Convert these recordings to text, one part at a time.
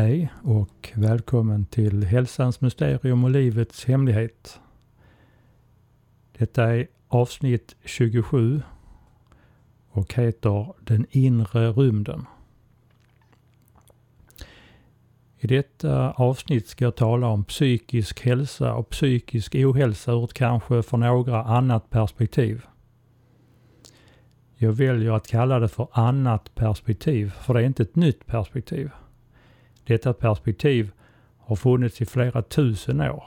Hej och välkommen till Hälsans mysterium och livets hemlighet. Detta är avsnitt 27 och heter Den inre rymden. I detta avsnitt ska jag tala om psykisk hälsa och psykisk ohälsa ur ett kanske för några annat perspektiv. Jag väljer att kalla det för annat perspektiv, för det är inte ett nytt perspektiv. Detta perspektiv har funnits i flera tusen år.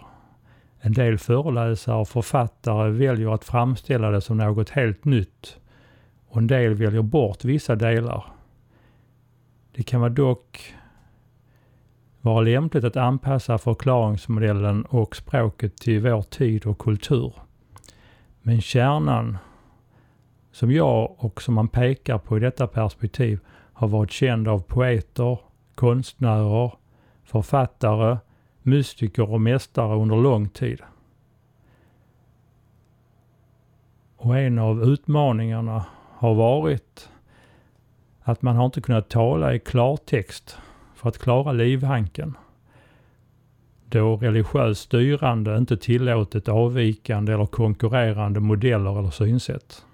En del föreläsare och författare väljer att framställa det som något helt nytt och en del väljer bort vissa delar. Det kan vara dock vara lämpligt att anpassa förklaringsmodellen och språket till vår tid och kultur. Men kärnan som jag och som man pekar på i detta perspektiv har varit känd av poeter, konstnärer, författare, mystiker och mästare under lång tid. Och en av utmaningarna har varit att man har inte kunnat tala i klartext för att klara livhanken. Då religiöst styrande inte tillåtit avvikande eller konkurrerande modeller eller synsätt.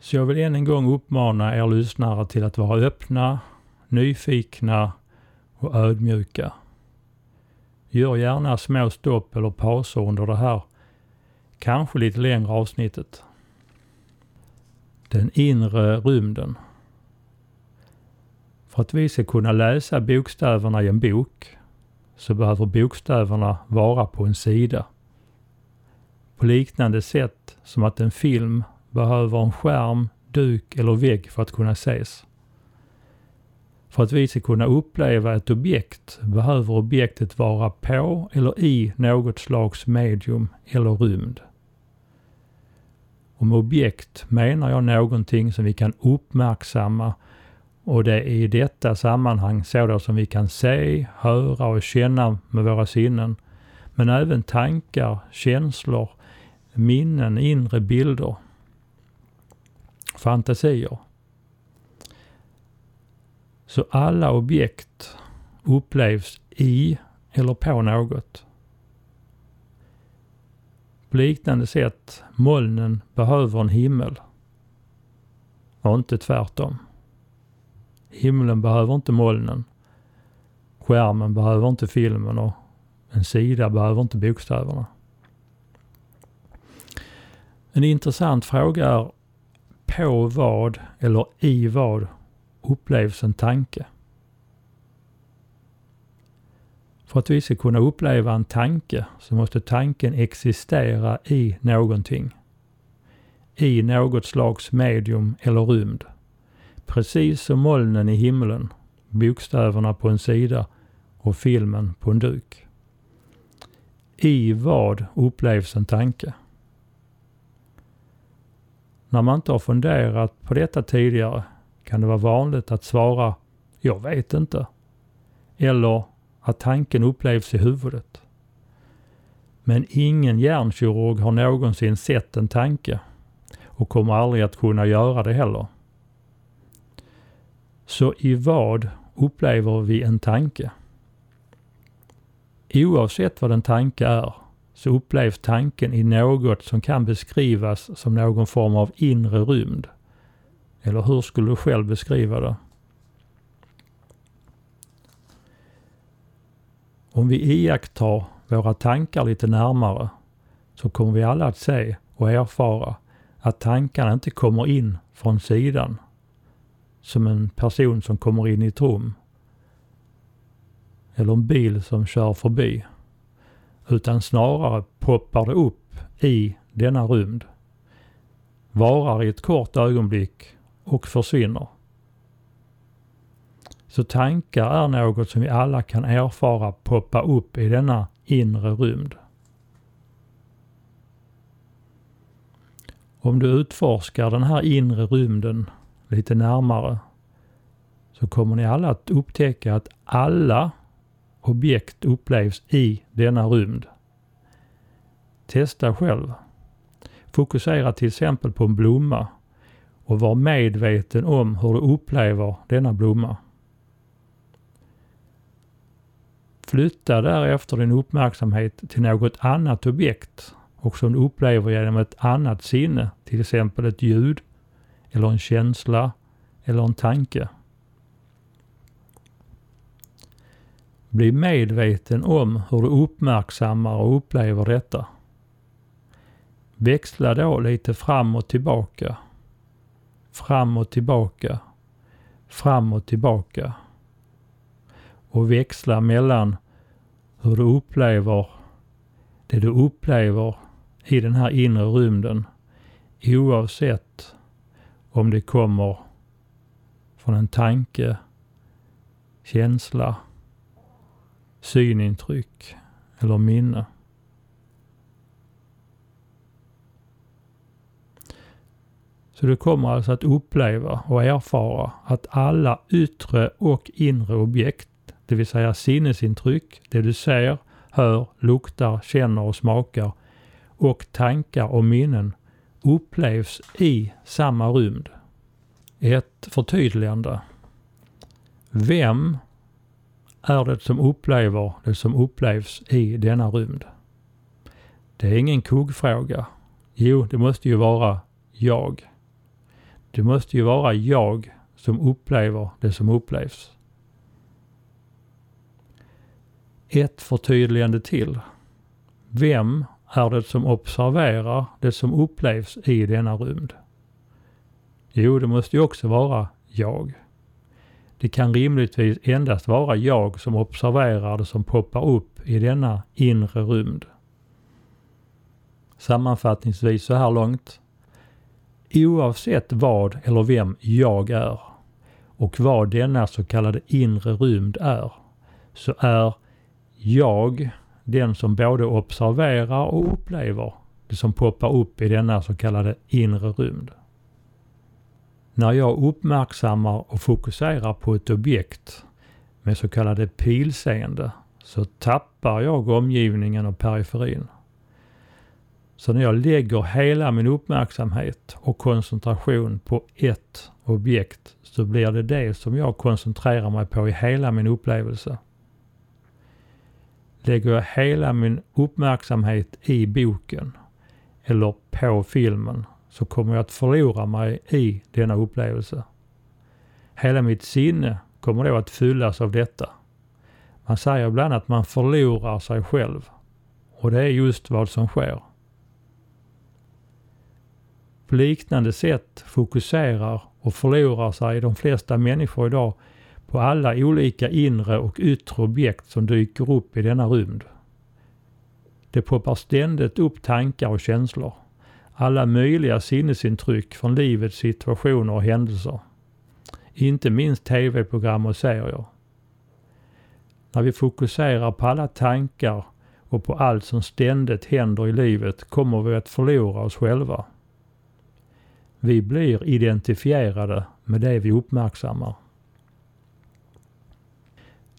Så jag vill än en gång uppmana er lyssnare till att vara öppna, nyfikna och ödmjuka. Gör gärna små stopp eller pauser under det här kanske lite längre avsnittet. Den inre rymden. För att vi ska kunna läsa bokstäverna i en bok så behöver bokstäverna vara på en sida. På liknande sätt som att en film behöver en skärm, duk eller vägg för att kunna ses. För att vi ska kunna uppleva ett objekt behöver objektet vara på eller i något slags medium eller rymd. Och med objekt menar jag någonting som vi kan uppmärksamma och det är i detta sammanhang sådant som vi kan se, höra och känna med våra sinnen. Men även tankar, känslor, minnen, inre bilder fantasier. Så alla objekt upplevs i eller på något. På liknande sätt, molnen behöver en himmel och inte tvärtom. Himlen behöver inte molnen. Skärmen behöver inte filmen och en sida behöver inte bokstäverna. En intressant fråga är på vad eller i vad upplevs en tanke? För att vi ska kunna uppleva en tanke så måste tanken existera i någonting. I något slags medium eller rymd. Precis som molnen i himlen, bokstäverna på en sida och filmen på en duk. I vad upplevs en tanke? När man inte har funderat på detta tidigare kan det vara vanligt att svara ”Jag vet inte” eller att tanken upplevs i huvudet. Men ingen hjärnkirurg har någonsin sett en tanke och kommer aldrig att kunna göra det heller. Så i vad upplever vi en tanke? Oavsett vad en tanke är så upplevs tanken i något som kan beskrivas som någon form av inre rymd. Eller hur skulle du själv beskriva det? Om vi iakttar våra tankar lite närmare så kommer vi alla att se och erfara att tankarna inte kommer in från sidan som en person som kommer in i ett rum eller en bil som kör förbi utan snarare poppar det upp i denna rymd, varar i ett kort ögonblick och försvinner. Så tankar är något som vi alla kan erfara poppa upp i denna inre rymd. Om du utforskar den här inre rymden lite närmare så kommer ni alla att upptäcka att alla objekt upplevs i denna rymd. Testa själv. Fokusera till exempel på en blomma och var medveten om hur du upplever denna blomma. Flytta därefter din uppmärksamhet till något annat objekt och som du upplever genom ett annat sinne, till exempel ett ljud eller en känsla eller en tanke. Bli medveten om hur du uppmärksammar och upplever detta. Växla då lite fram och tillbaka. Fram och tillbaka. Fram och tillbaka. Och växla mellan hur du upplever det du upplever i den här inre rymden oavsett om det kommer från en tanke, känsla, synintryck eller minne. Så du kommer alltså att uppleva och erfara att alla yttre och inre objekt, det vill säga sinnesintryck, det du ser, hör, luktar, känner och smakar och tankar och minnen upplevs i samma rymd. Ett förtydligande. Vem är det som upplever det som upplevs i denna rymd? Det är ingen kuggfråga. Jo, det måste ju vara jag. Det måste ju vara jag som upplever det som upplevs. Ett förtydligande till. Vem är det som observerar det som upplevs i denna rymd? Jo, det måste ju också vara jag. Det kan rimligtvis endast vara jag som observerar det som poppar upp i denna inre rymd. Sammanfattningsvis så här långt. Oavsett vad eller vem jag är och vad denna så kallade inre rymd är, så är jag den som både observerar och upplever det som poppar upp i denna så kallade inre rymd. När jag uppmärksammar och fokuserar på ett objekt med så kallade pilseende så tappar jag omgivningen och periferin. Så när jag lägger hela min uppmärksamhet och koncentration på ett objekt så blir det det som jag koncentrerar mig på i hela min upplevelse. Lägger jag hela min uppmärksamhet i boken eller på filmen så kommer jag att förlora mig i denna upplevelse. Hela mitt sinne kommer då att fyllas av detta. Man säger ibland att man förlorar sig själv. Och det är just vad som sker. På liknande sätt fokuserar och förlorar sig de flesta människor idag på alla olika inre och yttre objekt som dyker upp i denna rymd. Det poppar ständigt upp tankar och känslor alla möjliga sinnesintryck från livets situationer och händelser. Inte minst tv-program och serier. När vi fokuserar på alla tankar och på allt som ständigt händer i livet kommer vi att förlora oss själva. Vi blir identifierade med det vi uppmärksammar.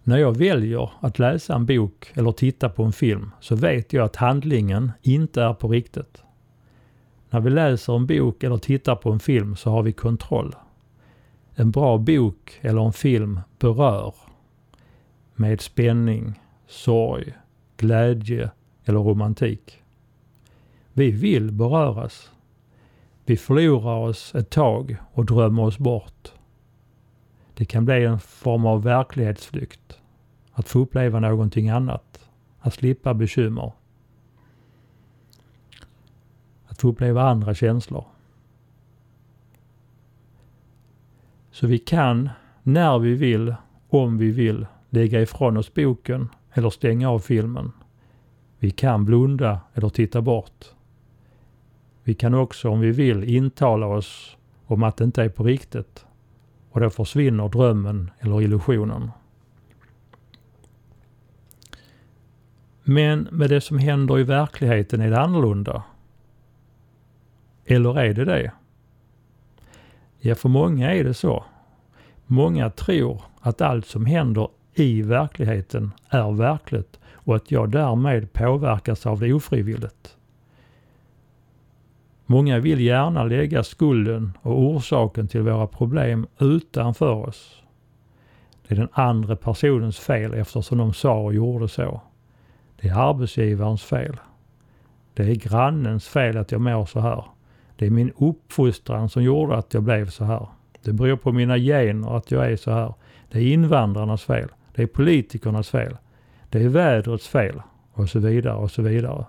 När jag väljer att läsa en bok eller titta på en film så vet jag att handlingen inte är på riktigt. När vi läser en bok eller tittar på en film så har vi kontroll. En bra bok eller en film berör med spänning, sorg, glädje eller romantik. Vi vill beröras. Vi förlorar oss ett tag och drömmer oss bort. Det kan bli en form av verklighetsflykt. Att få uppleva någonting annat. Att slippa bekymmer. Att få uppleva andra känslor. Så vi kan, när vi vill, om vi vill, lägga ifrån oss boken eller stänga av filmen. Vi kan blunda eller titta bort. Vi kan också, om vi vill, intala oss om att det inte är på riktigt och då försvinner drömmen eller illusionen. Men med det som händer i verkligheten är det annorlunda. Eller är det det? Ja, för många är det så. Många tror att allt som händer i verkligheten är verkligt och att jag därmed påverkas av det ofrivilligt. Många vill gärna lägga skulden och orsaken till våra problem utanför oss. Det är den andra personens fel eftersom de sa och gjorde så. Det är arbetsgivarens fel. Det är grannens fel att jag mår så här. Det är min uppfostran som gjorde att jag blev så här. Det beror på mina gener att jag är så här. Det är invandrarnas fel. Det är politikernas fel. Det är vädrets fel. Och så vidare och så vidare.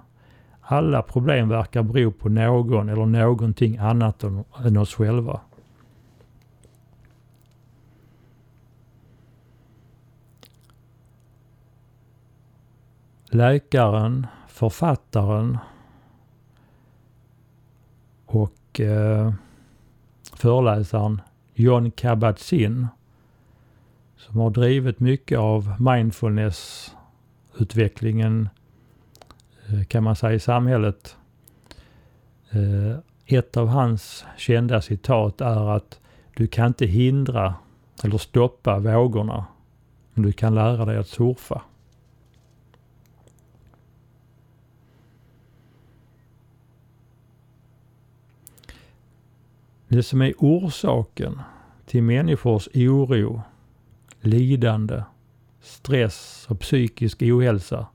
Alla problem verkar bero på någon eller någonting annat än oss själva. Läkaren, författaren och eh, föreläsaren John Kabat-Zinn som har drivit mycket av mindfulness-utvecklingen Eh, kan man säga i samhället. Eh, ett av hans kända citat är att du kan inte hindra eller stoppa vågorna, men du kan lära dig att surfa. Det som är orsaken till människors oro, lidande, stress och psykisk ohälsa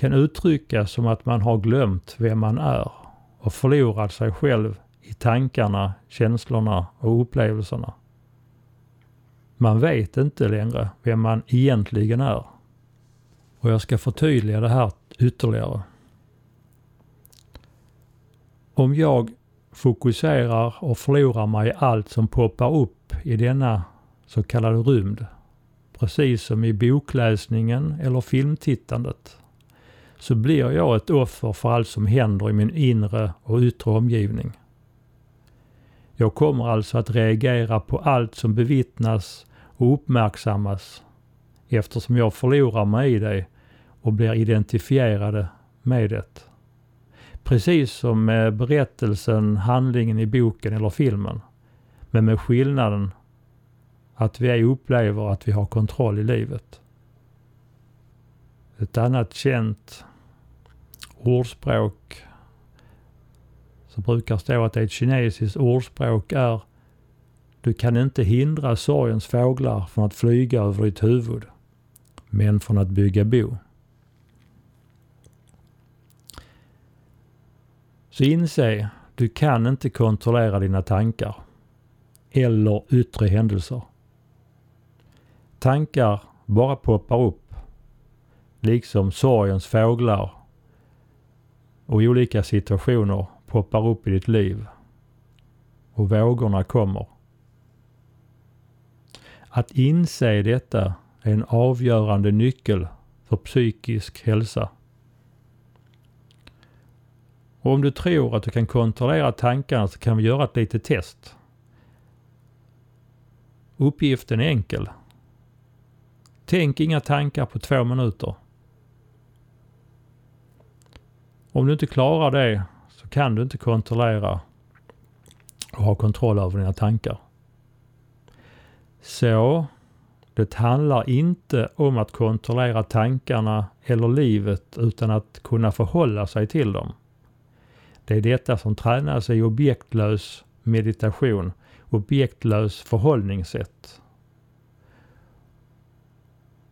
kan uttryckas som att man har glömt vem man är och förlorat sig själv i tankarna, känslorna och upplevelserna. Man vet inte längre vem man egentligen är. Och jag ska förtydliga det här ytterligare. Om jag fokuserar och förlorar mig i allt som poppar upp i denna så kallade rymd. Precis som i bokläsningen eller filmtittandet. Så blir jag ett offer för allt som händer i min inre och yttre omgivning. Jag kommer alltså att reagera på allt som bevittnas och uppmärksammas eftersom jag förlorar mig i det och blir identifierade med det. Precis som med berättelsen, handlingen i boken eller filmen. Men med skillnaden att vi upplever att vi har kontroll i livet. Ett annat känt ordspråk som brukar stå att det är ett kinesiskt ordspråk är Du kan inte hindra sorgens fåglar från att flyga över ditt huvud, men från att bygga bo. Så inse, du kan inte kontrollera dina tankar eller yttre händelser. Tankar bara poppar upp, liksom sorgens fåglar och olika situationer poppar upp i ditt liv och vågorna kommer. Att inse detta är en avgörande nyckel för psykisk hälsa. Och om du tror att du kan kontrollera tankarna så kan vi göra ett litet test. Uppgiften är enkel. Tänk inga tankar på två minuter. Om du inte klarar det så kan du inte kontrollera och ha kontroll över dina tankar. Så det handlar inte om att kontrollera tankarna eller livet utan att kunna förhålla sig till dem. Det är detta som tränas i objektlös meditation, objektlös förhållningssätt.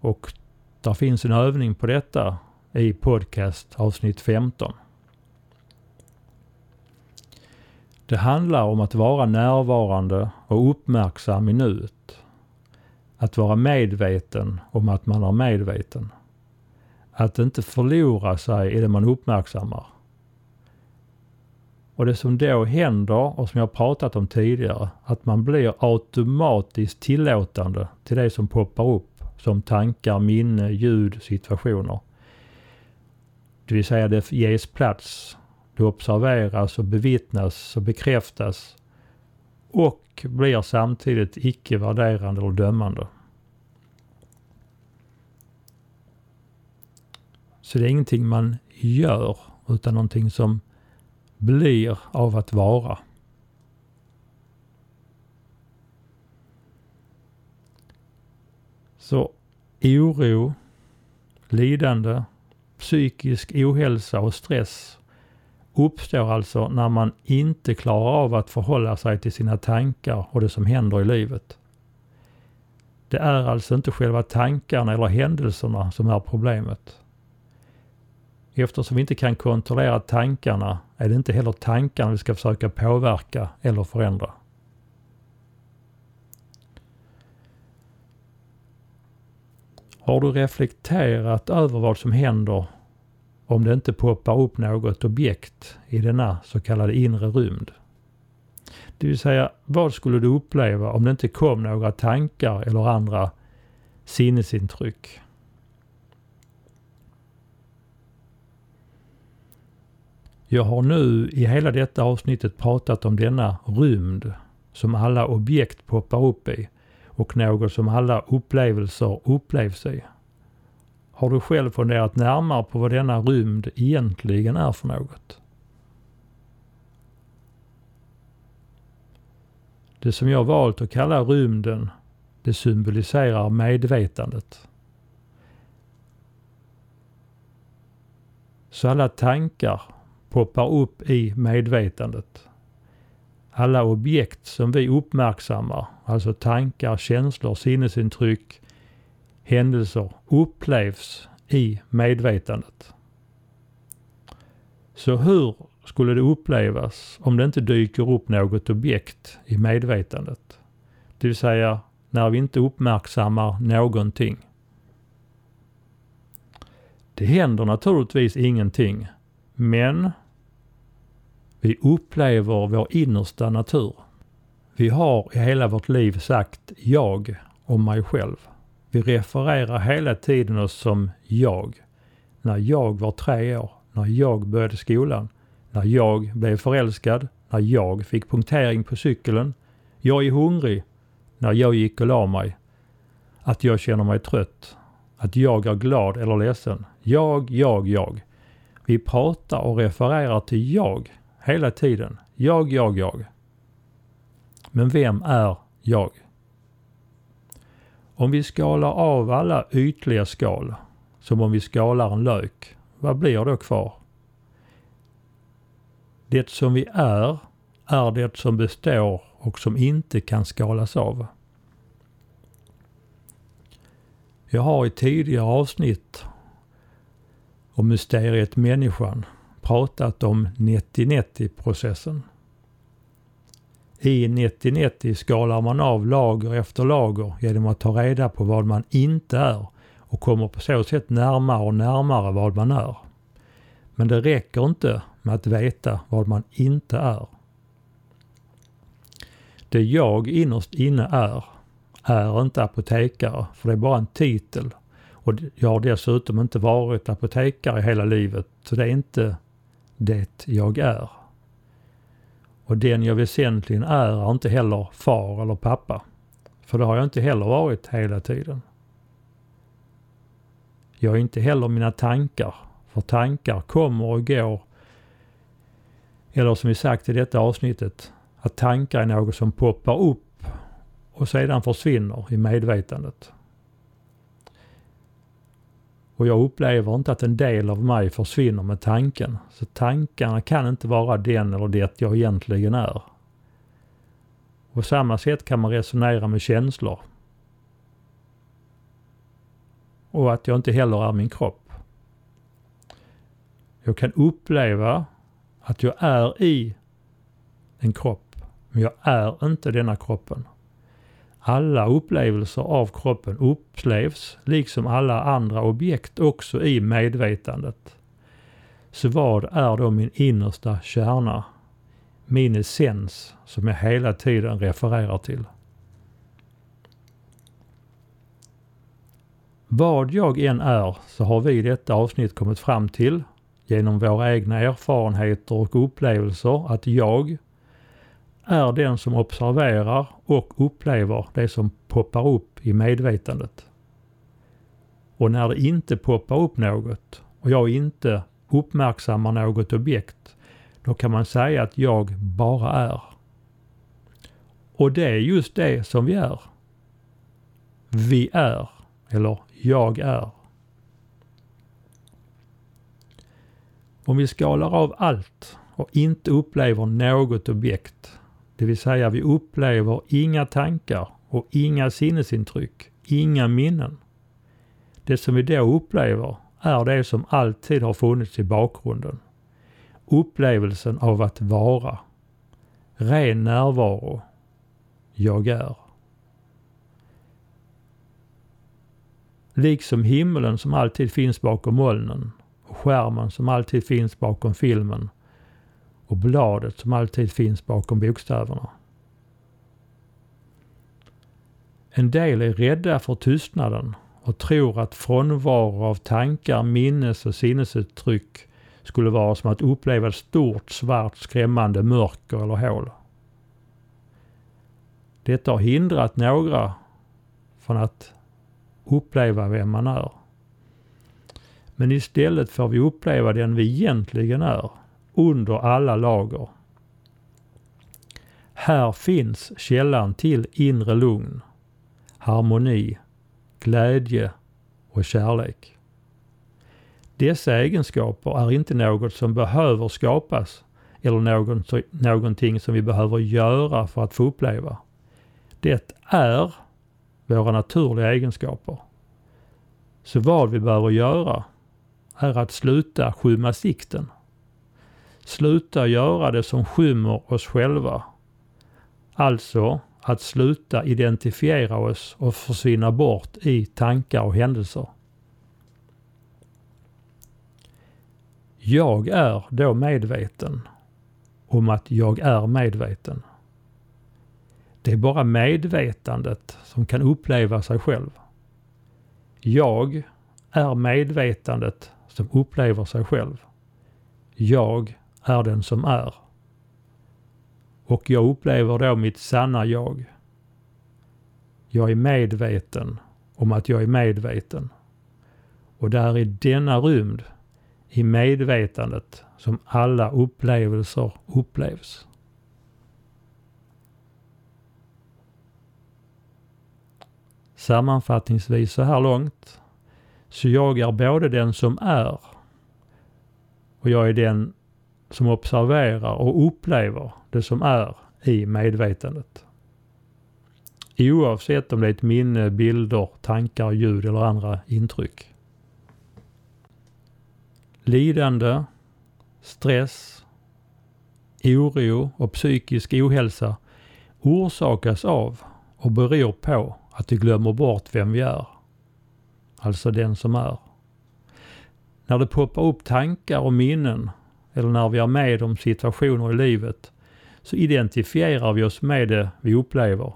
Och där finns en övning på detta i podcast avsnitt 15. Det handlar om att vara närvarande och uppmärksam i nuet. Att vara medveten om att man är medveten. Att inte förlora sig i det man uppmärksammar. Och det som då händer och som jag pratat om tidigare, att man blir automatiskt tillåtande till det som poppar upp som tankar, minne, ljud, situationer. Det vill säga det ges plats, det observeras och bevittnas och bekräftas och blir samtidigt icke värderande och dömande. Så det är ingenting man gör utan någonting som blir av att vara. Så oro, lidande, psykisk ohälsa och stress uppstår alltså när man inte klarar av att förhålla sig till sina tankar och det som händer i livet. Det är alltså inte själva tankarna eller händelserna som är problemet. Eftersom vi inte kan kontrollera tankarna är det inte heller tankarna vi ska försöka påverka eller förändra. Har du reflekterat över vad som händer om det inte poppar upp något objekt i denna så kallade inre rymd? Det vill säga, vad skulle du uppleva om det inte kom några tankar eller andra sinnesintryck? Jag har nu i hela detta avsnittet pratat om denna rymd som alla objekt poppar upp i och något som alla upplevelser upplevs i. Har du själv funderat närmare på vad denna rymd egentligen är för något? Det som jag valt att kalla rymden, det symboliserar medvetandet. Så alla tankar poppar upp i medvetandet. Alla objekt som vi uppmärksammar, alltså tankar, känslor, sinnesintryck, händelser, upplevs i medvetandet. Så hur skulle det upplevas om det inte dyker upp något objekt i medvetandet? Det vill säga när vi inte uppmärksammar någonting. Det händer naturligtvis ingenting, men vi upplever vår innersta natur. Vi har i hela vårt liv sagt jag om mig själv. Vi refererar hela tiden oss som jag. När jag var tre år, när jag började skolan, när jag blev förälskad, när jag fick punktering på cykeln, jag är hungrig, när jag gick och la mig, att jag känner mig trött, att jag är glad eller ledsen. Jag, jag, jag. Vi pratar och refererar till jag hela tiden. Jag, jag, jag. Men vem är jag? Om vi skalar av alla ytliga skal, som om vi skalar en lök, vad blir då kvar? Det som vi är, är det som består och som inte kan skalas av. Jag har i tidigare avsnitt om mysteriet människan pratat om 90-90-processen. I 90-90 skalar man av lager efter lager genom att ta reda på vad man inte är och kommer på så sätt närmare och närmare vad man är. Men det räcker inte med att veta vad man inte är. Det jag innerst inne är, är inte apotekare, för det är bara en titel. Och jag har dessutom inte varit apotekare hela livet, så det är inte det jag är. Och den jag väsentligen är är inte heller far eller pappa. För det har jag inte heller varit hela tiden. Jag är inte heller mina tankar. För tankar kommer och går. Eller som vi sagt i detta avsnittet, att tankar är något som poppar upp och sedan försvinner i medvetandet. Och jag upplever inte att en del av mig försvinner med tanken. Så tankarna kan inte vara den eller det jag egentligen är. På samma sätt kan man resonera med känslor. Och att jag inte heller är min kropp. Jag kan uppleva att jag är i en kropp, men jag är inte denna kroppen. Alla upplevelser av kroppen upplevs, liksom alla andra objekt, också i medvetandet. Så vad är då min innersta kärna? Min essens som jag hela tiden refererar till. Vad jag än är så har vi i detta avsnitt kommit fram till genom våra egna erfarenheter och upplevelser att jag är den som observerar och upplever det som poppar upp i medvetandet. Och när det inte poppar upp något och jag inte uppmärksammar något objekt, då kan man säga att jag bara är. Och det är just det som vi är. Vi är eller jag är. Om vi skalar av allt och inte upplever något objekt, det vill säga vi upplever inga tankar och inga sinnesintryck, inga minnen. Det som vi då upplever är det som alltid har funnits i bakgrunden. Upplevelsen av att vara. Ren närvaro. Jag är. Liksom himlen som alltid finns bakom molnen och skärmen som alltid finns bakom filmen och bladet som alltid finns bakom bokstäverna. En del är rädda för tystnaden och tror att frånvaro av tankar, minnes och sinnesuttryck skulle vara som att uppleva ett stort svart skrämmande mörker eller hål. Detta har hindrat några från att uppleva vem man är. Men istället får vi uppleva den vi egentligen är, under alla lager. Här finns källan till inre lugn, harmoni, glädje och kärlek. Dessa egenskaper är inte något som behöver skapas eller något, någonting som vi behöver göra för att få uppleva. Det är våra naturliga egenskaper. Så vad vi behöver göra är att sluta skymma sikten. Sluta göra det som skymmer oss själva. Alltså att sluta identifiera oss och försvinna bort i tankar och händelser. Jag är då medveten om att jag är medveten. Det är bara medvetandet som kan uppleva sig själv. Jag är medvetandet som upplever sig själv. Jag är den som är. Och jag upplever då mitt sanna jag. Jag är medveten om att jag är medveten. Och det är i denna rymd, i medvetandet, som alla upplevelser upplevs. Sammanfattningsvis så här långt. Så jag är både den som är och jag är den som observerar och upplever det som är i medvetandet. Oavsett om det är ett minne, bilder, tankar, ljud eller andra intryck. Lidande, stress, oro och psykisk ohälsa orsakas av och beror på att vi glömmer bort vem vi är. Alltså den som är. När det poppar upp tankar och minnen eller när vi är med om situationer i livet så identifierar vi oss med det vi upplever.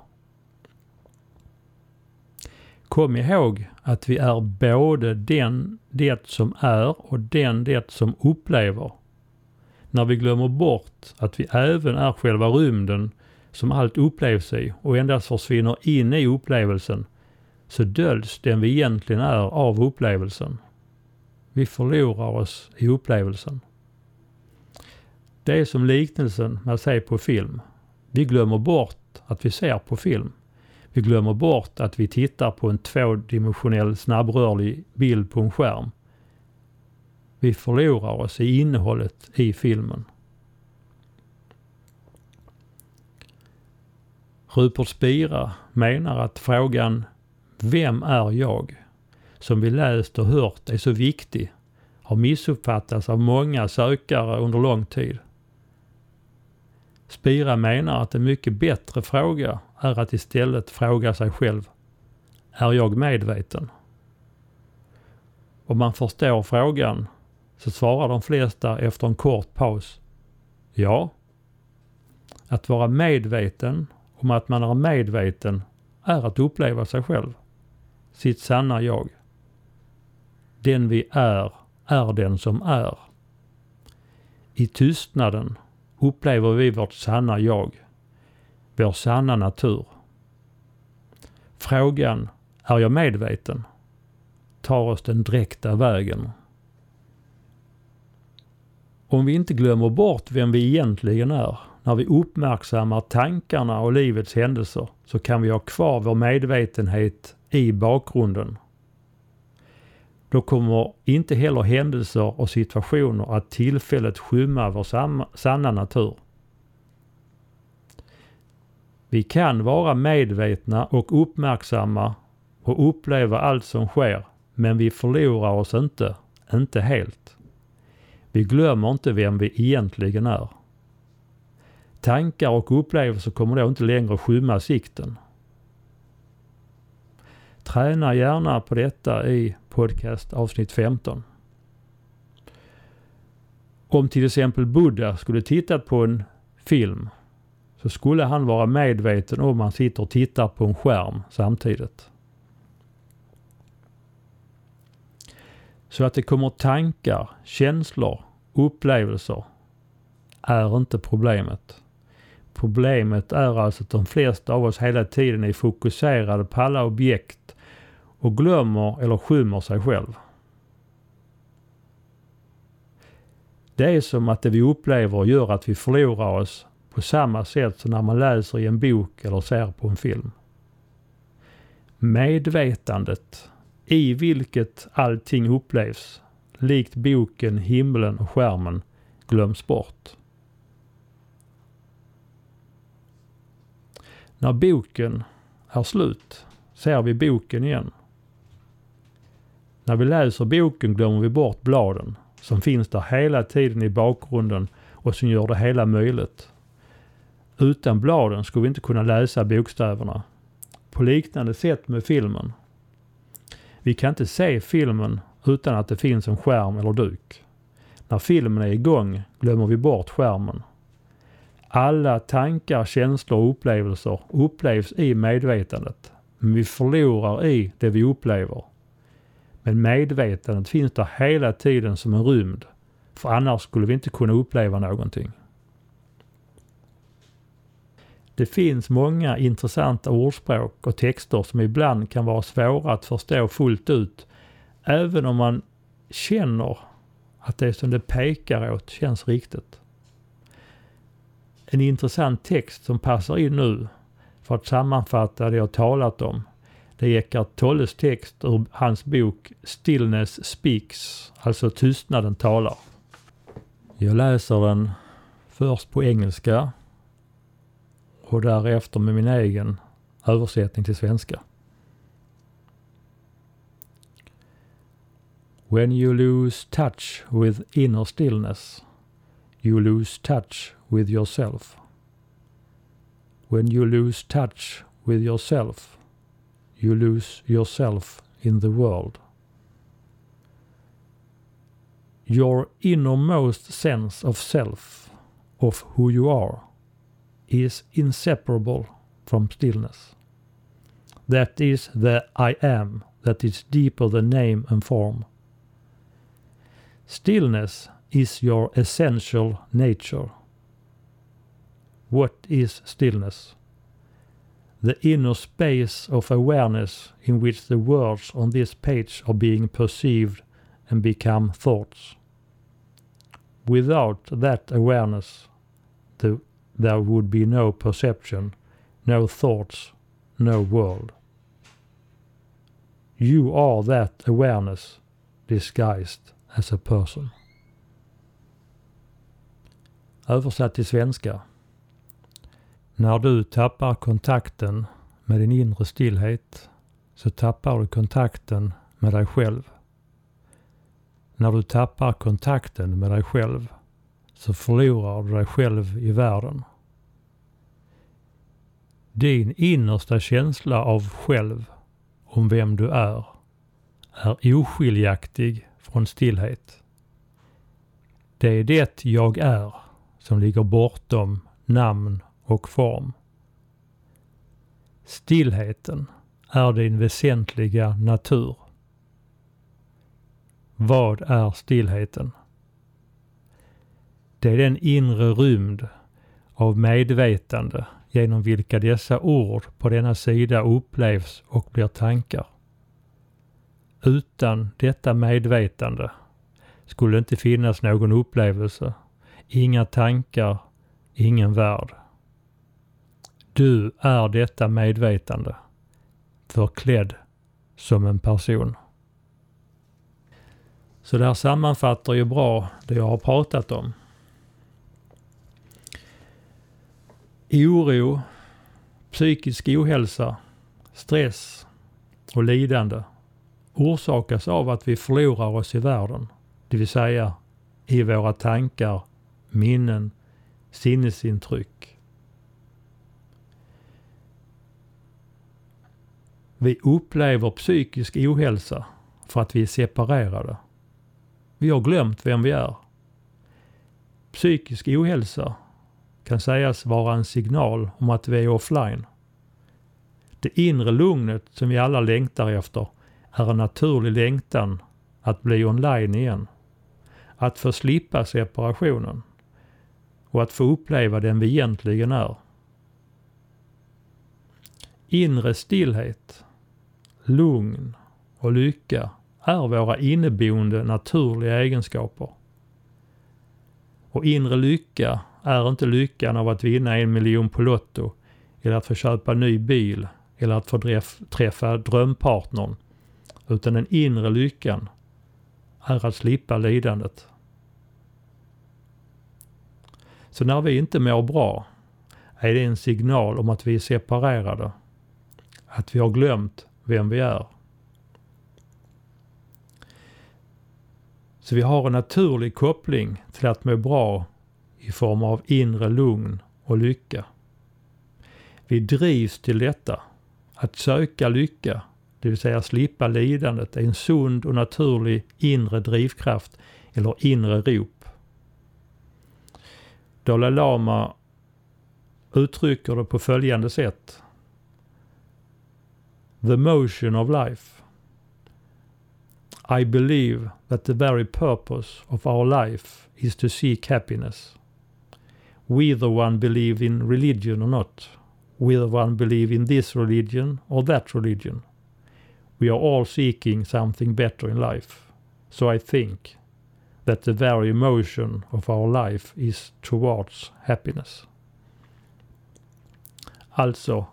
Kom ihåg att vi är både den det som är och den det som upplever. När vi glömmer bort att vi även är själva rymden som allt upplevs i och endast försvinner in i upplevelsen så döljs den vi egentligen är av upplevelsen. Vi förlorar oss i upplevelsen. Det är som liknelsen med att se på film. Vi glömmer bort att vi ser på film. Vi glömmer bort att vi tittar på en tvådimensionell snabbrörlig bild på en skärm. Vi förlorar oss i innehållet i filmen. Rupert Spira menar att frågan Vem är jag? som vi läst och hört är så viktig har missuppfattats av många sökare under lång tid. Spira menar att en mycket bättre fråga är att istället fråga sig själv. Är jag medveten? Om man förstår frågan så svarar de flesta efter en kort paus. Ja. Att vara medveten om att man är medveten är att uppleva sig själv. Sitt sanna jag. Den vi är, är den som är. I tystnaden upplever vi vårt sanna jag, vår sanna natur. Frågan, är jag medveten? tar oss den direkta vägen. Om vi inte glömmer bort vem vi egentligen är när vi uppmärksammar tankarna och livets händelser så kan vi ha kvar vår medvetenhet i bakgrunden då kommer inte heller händelser och situationer att tillfälligt skymma vår sanna natur. Vi kan vara medvetna och uppmärksamma och uppleva allt som sker, men vi förlorar oss inte, inte helt. Vi glömmer inte vem vi egentligen är. Tankar och upplevelser kommer då inte längre skymma sikten. Träna gärna på detta i podcast avsnitt 15. Om till exempel Buddha skulle tittat på en film så skulle han vara medveten om han sitter och tittar på en skärm samtidigt. Så att det kommer tankar, känslor, upplevelser är inte problemet. Problemet är alltså att de flesta av oss hela tiden är fokuserade på alla objekt och glömmer eller skymmer sig själv. Det är som att det vi upplever gör att vi förlorar oss på samma sätt som när man läser i en bok eller ser på en film. Medvetandet i vilket allting upplevs, likt boken, himlen och skärmen, glöms bort. När boken är slut ser vi boken igen. När vi läser boken glömmer vi bort bladen som finns där hela tiden i bakgrunden och som gör det hela möjligt. Utan bladen skulle vi inte kunna läsa bokstäverna. På liknande sätt med filmen. Vi kan inte se filmen utan att det finns en skärm eller duk. När filmen är igång glömmer vi bort skärmen. Alla tankar, känslor och upplevelser upplevs i medvetandet. Men vi förlorar i det vi upplever. Men medvetandet finns där hela tiden som en rymd. För annars skulle vi inte kunna uppleva någonting. Det finns många intressanta ordspråk och texter som ibland kan vara svåra att förstå fullt ut. Även om man känner att det som det pekar åt känns riktigt. En intressant text som passar in nu för att sammanfatta det jag talat om. Det är Eckart Tolles text ur hans bok Stillness Speaks, alltså Tystnaden talar. Jag läser den först på engelska och därefter med min egen översättning till svenska. When you lose touch with inner stillness, you lose touch with yourself. When you lose touch with yourself, you lose yourself in the world. Your innermost sense of self, of who you are, is inseparable from stillness. That is the I am that is deeper than name and form. Stillness is your essential nature. What is stillness? The inner space of awareness in which the words on this page are being perceived and become thoughts. Without that awareness, the there would be no perception, no thoughts, no world. You are that awareness disguised as a person. Översatt till svenska. När du tappar kontakten med din inre stillhet så tappar du kontakten med dig själv. När du tappar kontakten med dig själv så förlorar du dig själv i världen. Din innersta känsla av själv, om vem du är, är oskiljaktig från stillhet. Det är det jag är som ligger bortom namn och form. Stillheten är din väsentliga natur. Vad är stillheten? Det är den inre rymd av medvetande genom vilka dessa ord på denna sida upplevs och blir tankar. Utan detta medvetande skulle det inte finnas någon upplevelse, inga tankar, ingen värld. Du är detta medvetande, förklädd som en person. Så det här sammanfattar ju bra det jag har pratat om. Oro, psykisk ohälsa, stress och lidande orsakas av att vi förlorar oss i världen. Det vill säga i våra tankar, minnen, sinnesintryck. Vi upplever psykisk ohälsa för att vi är separerade. Vi har glömt vem vi är. Psykisk ohälsa kan sägas vara en signal om att vi är offline. Det inre lugnet som vi alla längtar efter är en naturlig längtan att bli online igen. Att få slippa separationen och att få uppleva den vi egentligen är. Inre stillhet, lugn och lycka är våra inneboende naturliga egenskaper. Och inre lycka är inte lyckan av att vinna en miljon på Lotto eller att få köpa en ny bil eller att få träffa drömpartnern. Utan den inre lyckan är att slippa lidandet. Så när vi inte mår bra är det en signal om att vi är separerade. Att vi har glömt vem vi är. Så vi har en naturlig koppling till att må bra i form av inre lugn och lycka. Vi drivs till detta. Att söka lycka, det vill säga slippa lidandet, är en sund och naturlig inre drivkraft eller inre rop. Dalai Lama uttrycker det på följande sätt. The motion of life. I believe that the very purpose of our life is to seek happiness. Whether one believe in religion or not, whether one believe in this religion or that religion. We are all seeking something better in life. So I think that the very emotion of our life is towards happiness. Alltså,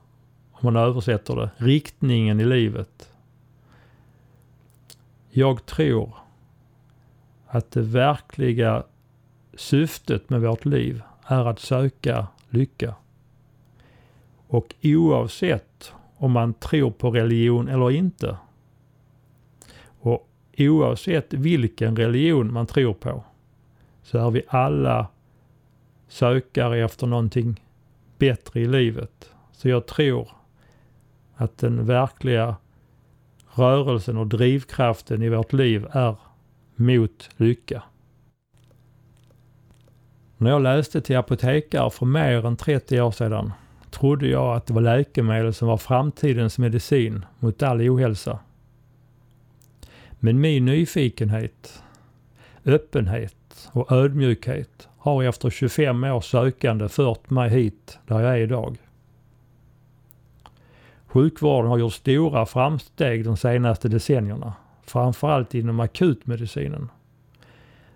om man översätter det, riktningen i livet. Jag tror att det verkliga syftet med vårt liv är att söka lycka. Och oavsett om man tror på religion eller inte och oavsett vilken religion man tror på så är vi alla sökare efter någonting bättre i livet. Så jag tror att den verkliga rörelsen och drivkraften i vårt liv är mot lycka. När jag läste till apotekare för mer än 30 år sedan trodde jag att det var läkemedel som var framtidens medicin mot all ohälsa. Men min nyfikenhet, öppenhet och ödmjukhet har efter 25 års sökande fört mig hit där jag är idag. Sjukvården har gjort stora framsteg de senaste decennierna, framförallt inom akutmedicinen.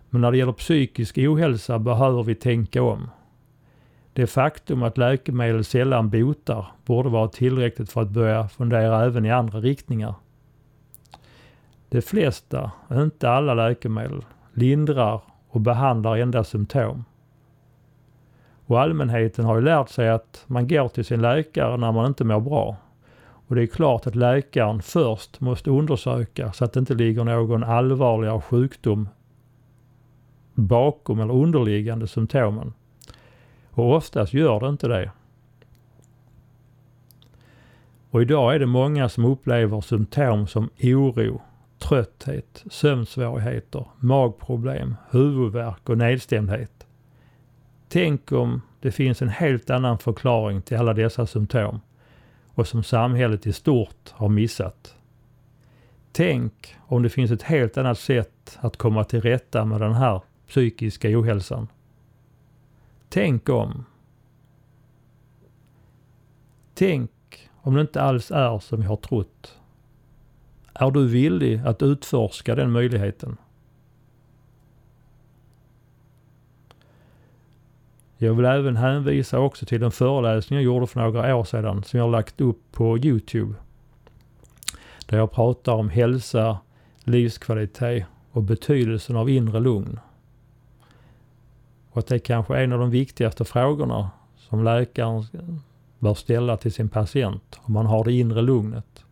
Men när det gäller psykisk ohälsa behöver vi tänka om. Det faktum att läkemedel sällan botar borde vara tillräckligt för att börja fundera även i andra riktningar. De flesta, inte alla läkemedel, lindrar och behandlar endast symptom. Och allmänheten har ju lärt sig att man går till sin läkare när man inte mår bra. Och det är klart att läkaren först måste undersöka så att det inte ligger någon allvarligare sjukdom bakom eller underliggande symptomen. Och oftast gör det inte det. Och idag är det många som upplever symptom som oro, trötthet, sömnsvårigheter, magproblem, huvudvärk och nedstämdhet. Tänk om det finns en helt annan förklaring till alla dessa symptom och som samhället i stort har missat. Tänk om det finns ett helt annat sätt att komma till rätta med den här psykiska ohälsan. Tänk om. Tänk om det inte alls är som vi har trott. Är du villig att utforska den möjligheten? Jag vill även hänvisa också till en föreläsning jag gjorde för några år sedan som jag lagt upp på Youtube. Där jag pratar om hälsa, livskvalitet och betydelsen av inre lugn. Och att det är kanske är en av de viktigaste frågorna som läkaren bör ställa till sin patient om man har det inre lugnet.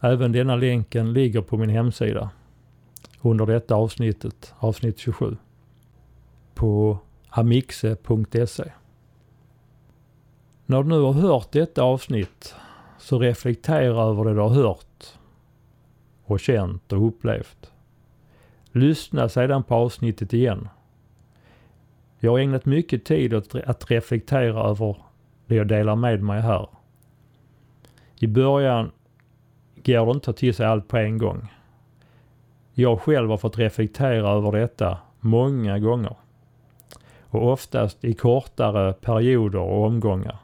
Även denna länken ligger på min hemsida under detta avsnittet, avsnitt 27, på amixe.se. När du nu har hört detta avsnitt så reflektera över det du har hört och känt och upplevt. Lyssna sedan på avsnittet igen. Jag har ägnat mycket tid åt att reflektera över det jag delar med mig här. I början går det inte att ta till sig allt på en gång. Jag själv har fått reflektera över detta många gånger. Och oftast i kortare perioder och omgångar.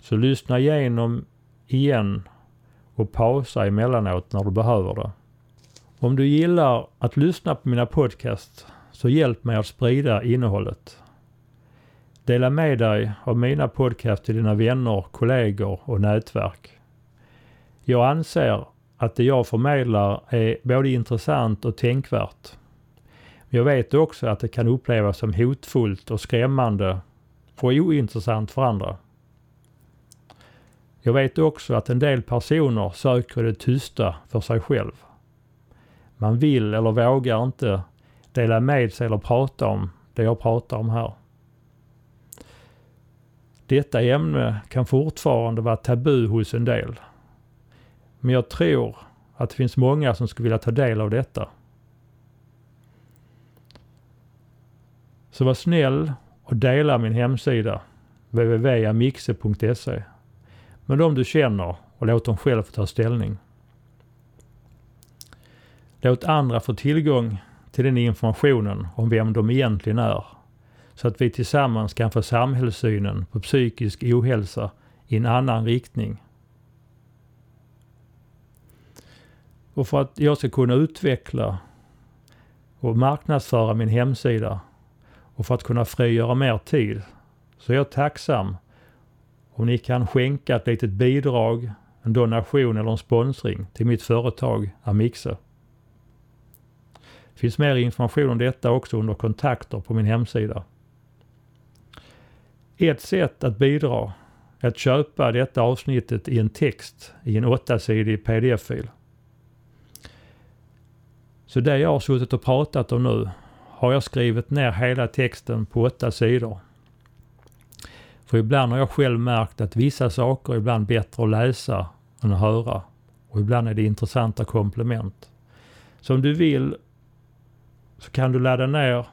Så lyssna igenom igen och pausa emellanåt när du behöver det. Om du gillar att lyssna på mina podcast så hjälp mig att sprida innehållet. Dela med dig av mina podcast till dina vänner, kollegor och nätverk. Jag anser att det jag förmedlar är både intressant och tänkvärt. Men jag vet också att det kan upplevas som hotfullt och skrämmande och ointressant för andra. Jag vet också att en del personer söker det tysta för sig själv. Man vill eller vågar inte dela med sig eller prata om det jag pratar om här. Detta ämne kan fortfarande vara tabu hos en del. Men jag tror att det finns många som skulle vilja ta del av detta. Så var snäll och dela min hemsida www.amixe.se med de du känner och låt dem själva få ta ställning. Låt andra få tillgång till den informationen om vem de egentligen är så att vi tillsammans kan få samhällssynen på psykisk ohälsa i en annan riktning. Och för att jag ska kunna utveckla och marknadsföra min hemsida och för att kunna frigöra mer tid så är jag tacksam om ni kan skänka ett litet bidrag, en donation eller en sponsring till mitt företag Amixe. Det finns mer information om detta också under kontakter på min hemsida. Ett sätt att bidra är att köpa detta avsnittet i en text i en åttasidig pdf-fil. Så det jag har suttit och pratat om nu har jag skrivit ner hela texten på åtta sidor för ibland har jag själv märkt att vissa saker är ibland bättre att läsa än att höra. Och ibland är det intressanta komplement. Så om du vill så kan du ladda ner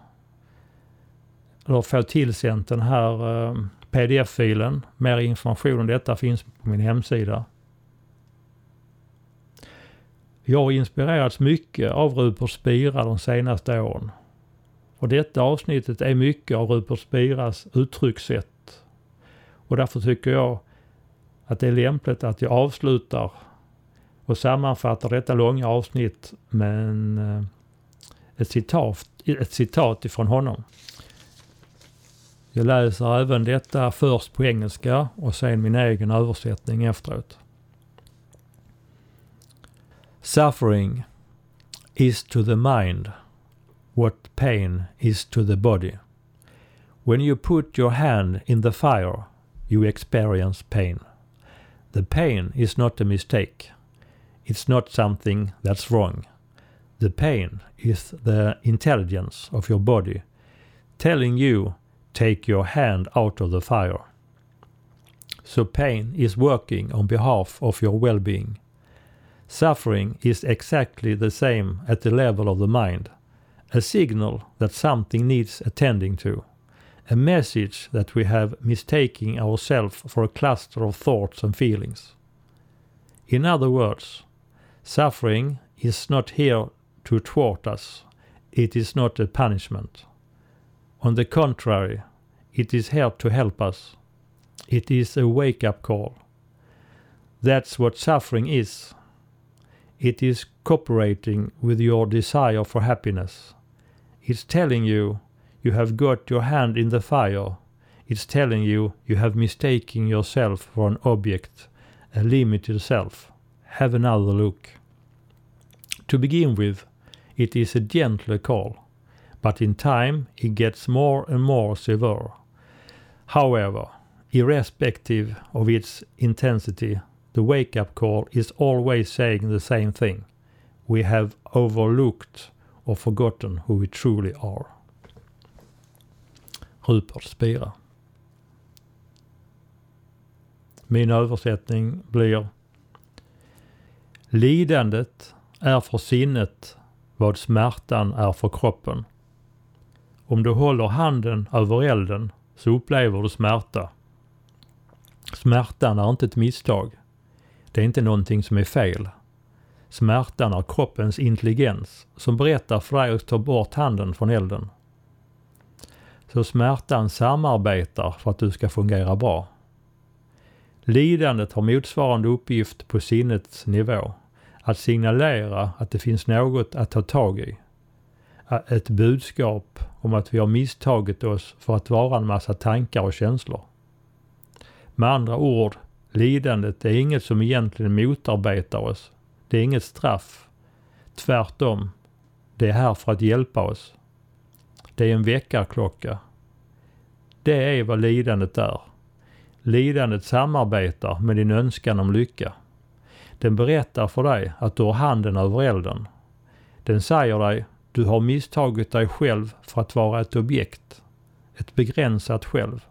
eller få tillsänt den här eh, pdf-filen. Mer information om detta finns på min hemsida. Jag har inspirerats mycket av Rupert Spira de senaste åren. Och detta avsnittet är mycket av Rupert Spiras uttryckssätt och därför tycker jag att det är lämpligt att jag avslutar och sammanfattar detta långa avsnitt med en, eh, ett, citat, ett citat ifrån honom. Jag läser även detta först på engelska och sen min egen översättning efteråt. Suffering is to the mind what pain is to the body. When you put your hand in the fire you experience pain. The pain is not a mistake. It's not something that's wrong. The pain is the intelligence of your body telling you take your hand out of the fire. So pain is working on behalf of your well-being. Suffering is exactly the same at the level of the mind, a signal that something needs attending to a message that we have mistaking ourselves for a cluster of thoughts and feelings. In other words, suffering is not here to thwart us. It is not a punishment. On the contrary, it is here to help us. It is a wake up call. That's what suffering is. It is cooperating with your desire for happiness. It's telling you you have got your hand in the fire. It's telling you you have mistaken yourself for an object, a limited self. Have another look. To begin with, it is a gentle call, but in time it gets more and more severe. However, irrespective of its intensity, the wake up call is always saying the same thing. We have overlooked or forgotten who we truly are. Rupert Spira. Min översättning blir Lidandet är för sinnet vad smärtan är för kroppen. Om du håller handen över elden så upplever du smärta. Smärtan är inte ett misstag. Det är inte någonting som är fel. Smärtan är kroppens intelligens som berättar för dig att ta bort handen från elden. Så smärtan samarbetar för att du ska fungera bra. Lidandet har motsvarande uppgift på sinnets nivå. Att signalera att det finns något att ta tag i. Ett budskap om att vi har misstagit oss för att vara en massa tankar och känslor. Med andra ord, lidandet är inget som egentligen motarbetar oss. Det är inget straff. Tvärtom. Det är här för att hjälpa oss. Det är en väckarklocka. Det är vad lidandet är. Lidandet samarbetar med din önskan om lycka. Den berättar för dig att du har handen över elden. Den säger dig du har misstagit dig själv för att vara ett objekt. Ett begränsat själv.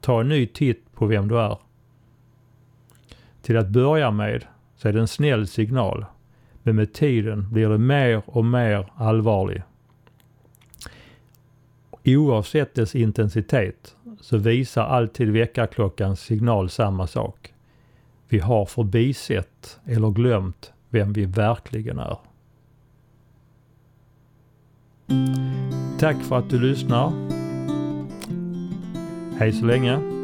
Ta en ny titt på vem du är. Till att börja med så är det en snäll signal. Men med tiden blir det mer och mer allvarlig. Oavsett dess intensitet så visar alltid väckarklockans signal samma sak. Vi har förbisett eller glömt vem vi verkligen är. Tack för att du lyssnar. Hej så länge.